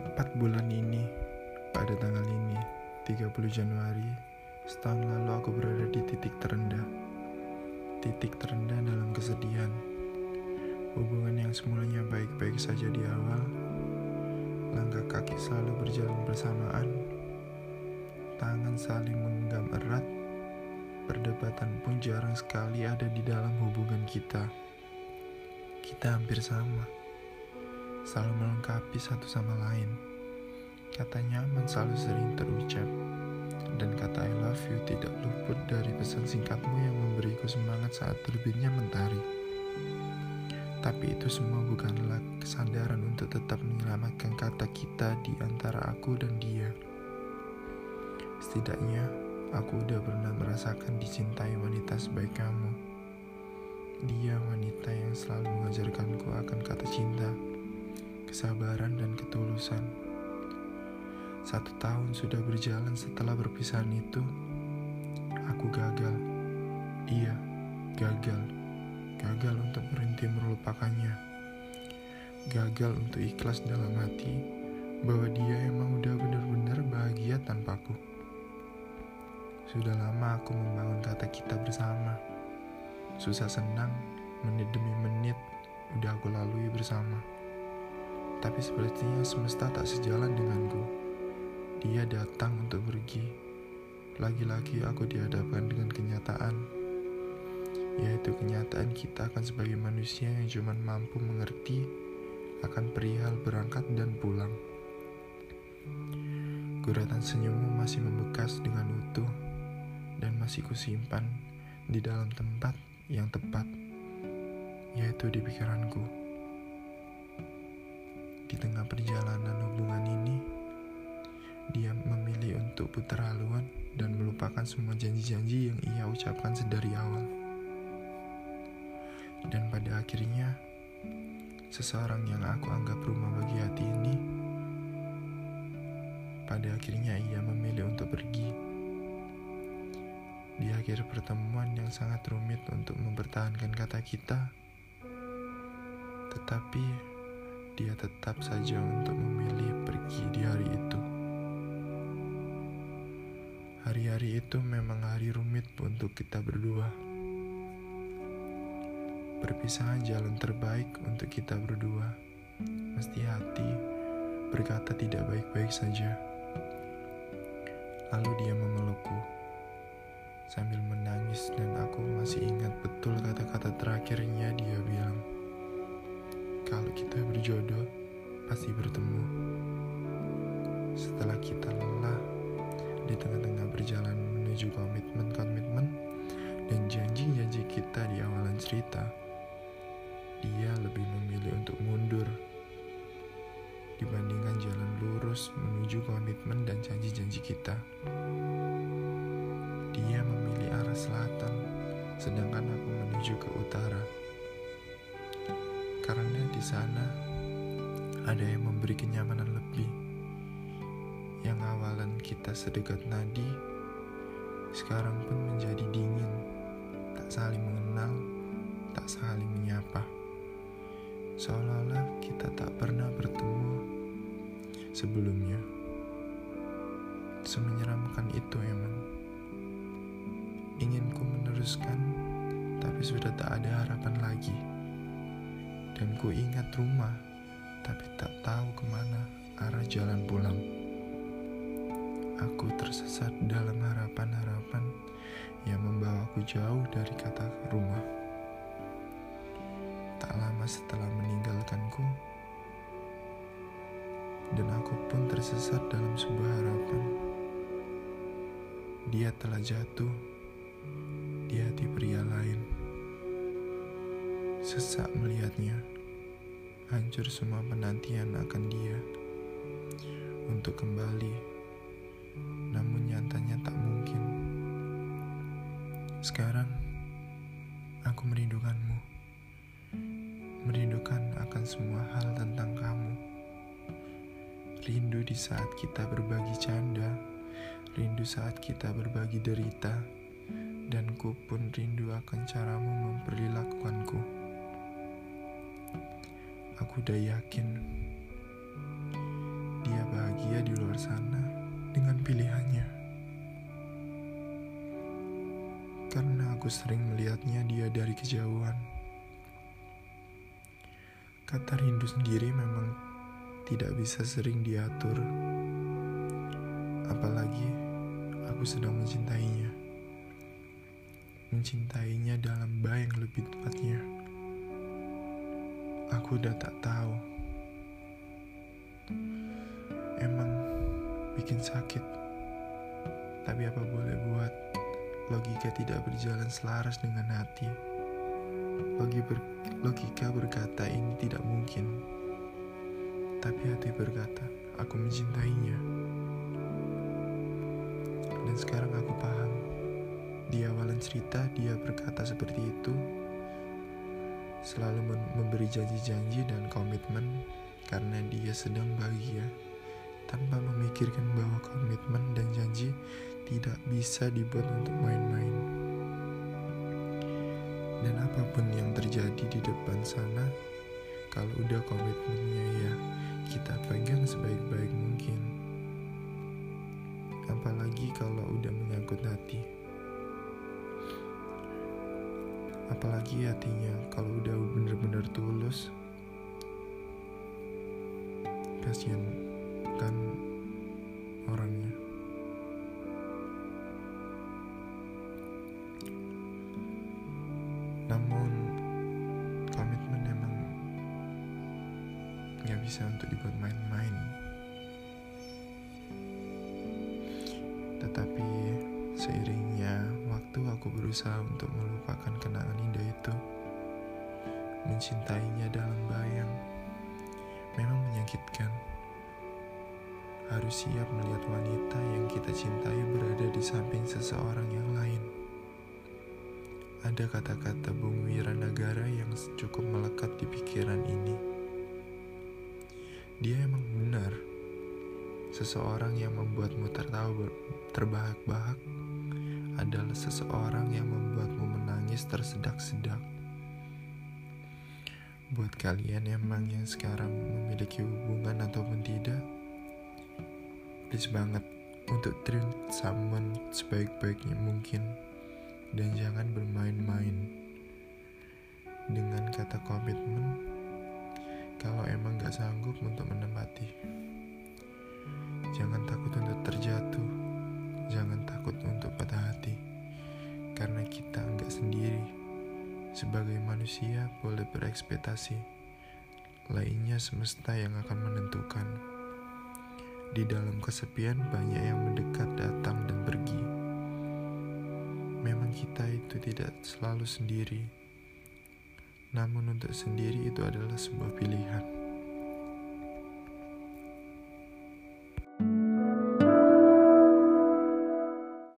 Tepat bulan ini, pada tanggal ini, 30 Januari, setahun lalu aku berada di titik terendah. Titik terendah dalam kesedihan. Hubungan yang semulanya baik-baik saja di awal, langkah kaki selalu berjalan bersamaan, tangan saling menggenggam erat, perdebatan pun jarang sekali ada di dalam hubungan kita. Kita hampir sama selalu melengkapi satu sama lain. Kata nyaman selalu sering terucap, dan kata I love you tidak luput dari pesan singkatmu yang memberiku semangat saat terbitnya mentari. Tapi itu semua bukanlah kesadaran untuk tetap menyelamatkan kata kita di antara aku dan dia. Setidaknya, aku udah pernah merasakan dicintai wanita sebaik kamu. Dia wanita yang selalu mengajarkanku akan kata cinta kesabaran, dan ketulusan. Satu tahun sudah berjalan setelah perpisahan itu, aku gagal. Iya, gagal. Gagal untuk berhenti melupakannya. Gagal untuk ikhlas dalam hati bahwa dia emang udah benar-benar bahagia tanpaku. Sudah lama aku membangun kata kita bersama. Susah senang, menit demi menit, udah aku lalui bersama. Tapi sepertinya semesta tak sejalan denganku. Dia datang untuk pergi. Lagi-lagi aku dihadapkan dengan kenyataan, yaitu kenyataan kita akan sebagai manusia yang cuma mampu mengerti akan perihal berangkat dan pulang. Guratan senyummu masih membekas dengan utuh dan masih kusimpan di dalam tempat yang tepat, yaitu di pikiranku. Di tengah perjalanan hubungan ini, dia memilih untuk putar haluan dan melupakan semua janji-janji yang ia ucapkan sedari awal. Dan pada akhirnya, seseorang yang aku anggap rumah bagi hati ini, pada akhirnya ia memilih untuk pergi. Di akhir pertemuan yang sangat rumit untuk mempertahankan kata kita, tetapi dia tetap saja untuk memilih pergi di hari itu. Hari-hari itu memang hari rumit untuk kita berdua. Perpisahan jalan terbaik untuk kita berdua. Mesti hati berkata tidak baik-baik saja. Lalu dia memelukku sambil menangis dan aku masih ingat betul kata-kata terakhirnya dia bilang kalau kita berjodoh, pasti bertemu. Setelah kita lelah di tengah-tengah berjalan menuju komitmen-komitmen dan janji-janji kita di awalan cerita, dia lebih memilih untuk mundur dibandingkan jalan lurus menuju komitmen dan janji-janji kita. Dia memilih arah selatan, sedangkan aku menuju ke utara karena di sana ada yang memberi kenyamanan lebih. Yang awalan kita sedekat nadi, sekarang pun menjadi dingin, tak saling mengenal, tak saling menyapa. Seolah-olah kita tak pernah bertemu sebelumnya. Semenyeramkan itu emang. Inginku meneruskan, tapi sudah tak ada harapan lagi dan ku ingat rumah, tapi tak tahu ke mana arah jalan pulang. Aku tersesat dalam harapan-harapan yang membawaku jauh dari kata rumah. Tak lama setelah meninggalkanku, dan aku pun tersesat dalam sebuah harapan. Dia telah jatuh di hati pria lain. Sesak melihatnya, hancur semua penantian akan dia untuk kembali, namun nyatanya tak mungkin. Sekarang, aku merindukanmu, merindukan akan semua hal tentang kamu. Rindu di saat kita berbagi canda, rindu saat kita berbagi derita, dan ku pun rindu akan caramu memperlakukanku. Aku udah yakin dia bahagia di luar sana dengan pilihannya. Karena aku sering melihatnya dia dari kejauhan. Kata rindu sendiri memang tidak bisa sering diatur. Apalagi aku sedang mencintainya. Mencintainya dalam bayang lebih tepatnya. Aku udah tak tahu emang bikin sakit. Tapi apa boleh buat, logika tidak berjalan selaras dengan hati. Logi ber, logika berkata ini tidak mungkin. Tapi hati berkata, aku mencintainya. Dan sekarang aku paham. Di awalan cerita dia berkata seperti itu, selalu memberi janji-janji dan komitmen karena dia sedang bahagia tanpa memikirkan bahwa komitmen dan janji tidak bisa dibuat untuk main-main. Dan apa pun yang terjadi di depan sana, kalau udah komitmennya ya kita pegang sebaik-baik mungkin. Apalagi kalau udah menyangkut hati. Apalagi hatinya kalau udah bener-bener tulus. Kasihan kan orangnya namun komitmen emang nggak bisa untuk dibuat main-main tetapi aku berusaha untuk melupakan kenangan indah itu mencintainya dalam bayang memang menyakitkan harus siap melihat wanita yang kita cintai berada di samping seseorang yang lain. Ada kata-kata Bung Wiranagara yang cukup melekat di pikiran ini. Dia emang benar. Seseorang yang membuatmu tertawa terbahak-bahak adalah seseorang yang membuatmu menangis tersedak-sedak. Buat kalian emang yang sekarang memiliki hubungan ataupun tidak, please banget untuk treat someone sebaik-baiknya mungkin dan jangan bermain-main dengan kata komitmen kalau emang gak sanggup untuk menempati jangan takut untuk terjatuh sebagai manusia boleh berekspektasi lainnya semesta yang akan menentukan di dalam kesepian banyak yang mendekat, datang, dan pergi. Memang kita itu tidak selalu sendiri. Namun untuk sendiri itu adalah sebuah pilihan.